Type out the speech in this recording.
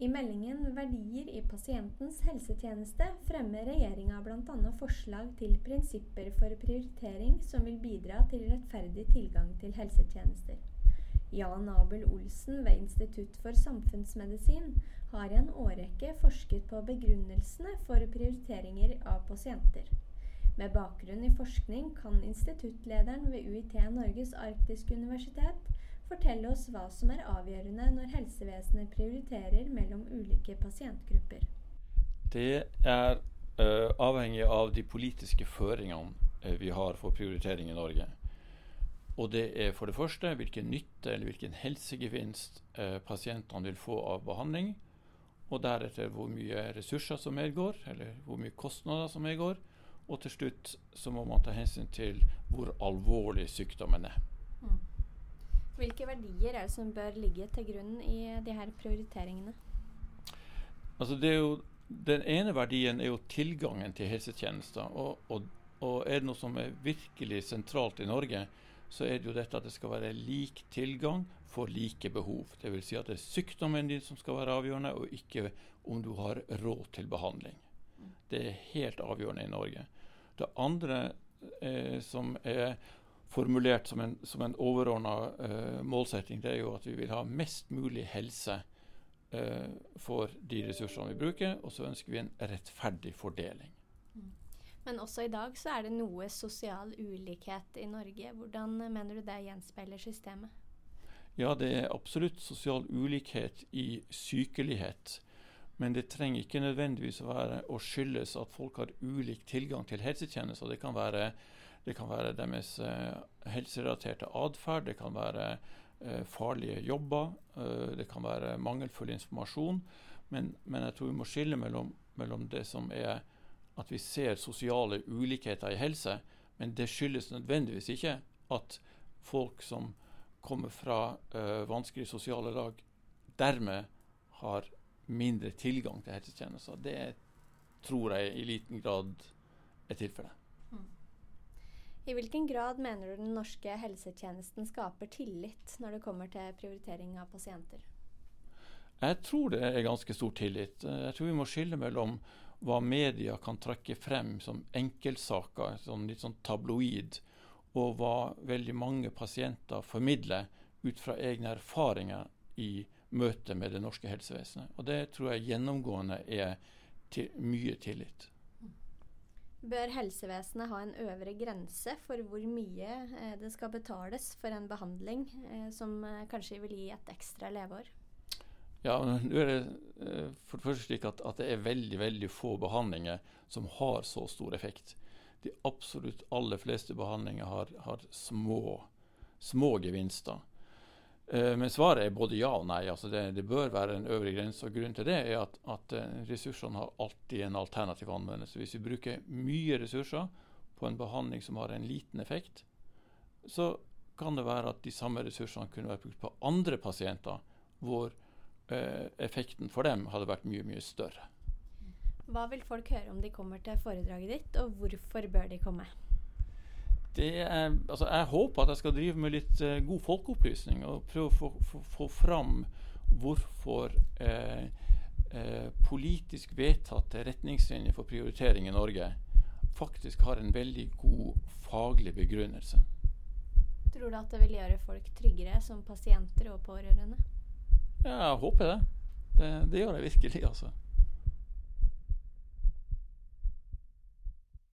I meldingen 'Verdier i pasientens helsetjeneste' fremmer regjeringa bl.a. forslag til prinsipper for prioritering som vil bidra til rettferdig tilgang til helsetjenester. Jan Abel Olsen ved Institutt for samfunnsmedisin har i en årrekke forsket på begrunnelsene for prioriteringer av pasienter. Med bakgrunn i forskning kan instituttlederen ved UiT Norges arktiske universitet fortelle oss hva som er avgjørende når helsevesenet prioriterer mellom ulike pasientgrupper. Det er uh, avhengig av de politiske føringene uh, vi har for prioritering i Norge. Og det er for det første hvilken nytte eller hvilken helsegevinst uh, pasientene vil få av behandling. Og deretter hvor mye ressurser som medgår, eller hvor mye kostnader som medgår. Og til slutt så må man ta hensyn til hvor alvorlig sykdommen er. Mm. Hvilke verdier er det som bør ligge til grunn i de her prioriteringene? Altså det jo, den ene verdien er jo tilgangen til helsetjenester. Og, og, og, er det noe som er virkelig sentralt i Norge, så er det jo dette at det skal være lik tilgang for like behov. Dvs. Si at det er sykdommen din som skal være avgjørende, og ikke om du har råd til behandling. Det er helt avgjørende i Norge. Det andre eh, som er formulert som en, som en overordna uh, målsetting, det er jo at vi vil ha mest mulig helse uh, for de ressursene vi bruker, og så ønsker vi en rettferdig fordeling. Mm. Men også i dag så er det noe sosial ulikhet i Norge. Hvordan mener du det gjenspeiler systemet? Ja, det er absolutt sosial ulikhet i sykelighet. Men det trenger ikke nødvendigvis å være å skyldes at folk har ulik tilgang til helsetjenester. Det kan være det kan være deres eh, helserelaterte atferd, det kan være eh, farlige jobber, eh, det kan være mangelfull informasjon. Men, men, jeg tror vi må skille mellom, mellom, det som er at vi ser sosiale ulikheter i helse, men det skyldes nødvendigvis ikke at folk som kommer fra uh, vanskelige sosiale lag, dermed har mindre tilgang til helsetjenester. Det tror jeg i liten grad er tilfellet. I hvilken grad mener du den norske helsetjenesten skaper tillit når det kommer til prioritering av pasienter? Jeg tror det er ganske stor tillit. Jeg tror vi må skille mellom hva media kan trekke frem som enkeltsaker, sånn litt sånn tabloid, og hva veldig mange pasienter formidler ut fra egne erfaringer i møte med det norske helsevesenet. Og Det tror jeg gjennomgående er til mye tillit. Bør helsevesenet ha en øvre grense for hvor mye eh, det skal betales for en behandling eh, som eh, kanskje vil gi et ekstra leveår? Ja, nå er det for det første slik at, at, det er veldig veldig få behandlinger som har så stor effekt. De absolutt aller fleste behandlinger har, har små, små gevinster. Eh, men svaret er både ja og nei. Altså det, det, bør være en øvre grense. og Grunnen til det er at, at uh, ressursene har alltid en alternativ anvendelse. Hvis vi bruker mye ressurser på en behandling som har en liten effekt, så kan det være at de samme ressursene kunne vært brukt på andre pasienter hvor eh, effekten for dem hadde vært mye, mye større. Hva vil folk høre om de kommer til foredraget ditt, og hvorfor bør de komme? Er, altså jeg håper at jeg skal drive med litt uh, god folkeopplysning og prøve å få, få, få fram hvorfor uh, uh, politisk vedtatte retningslinjer for prioritering i Norge faktisk har en veldig god faglig begrunnelse. Tror du at det vil gjøre folk tryggere som pasienter og pårørende? Ja, jeg håper det. Det, det gjør jeg virkelig, altså.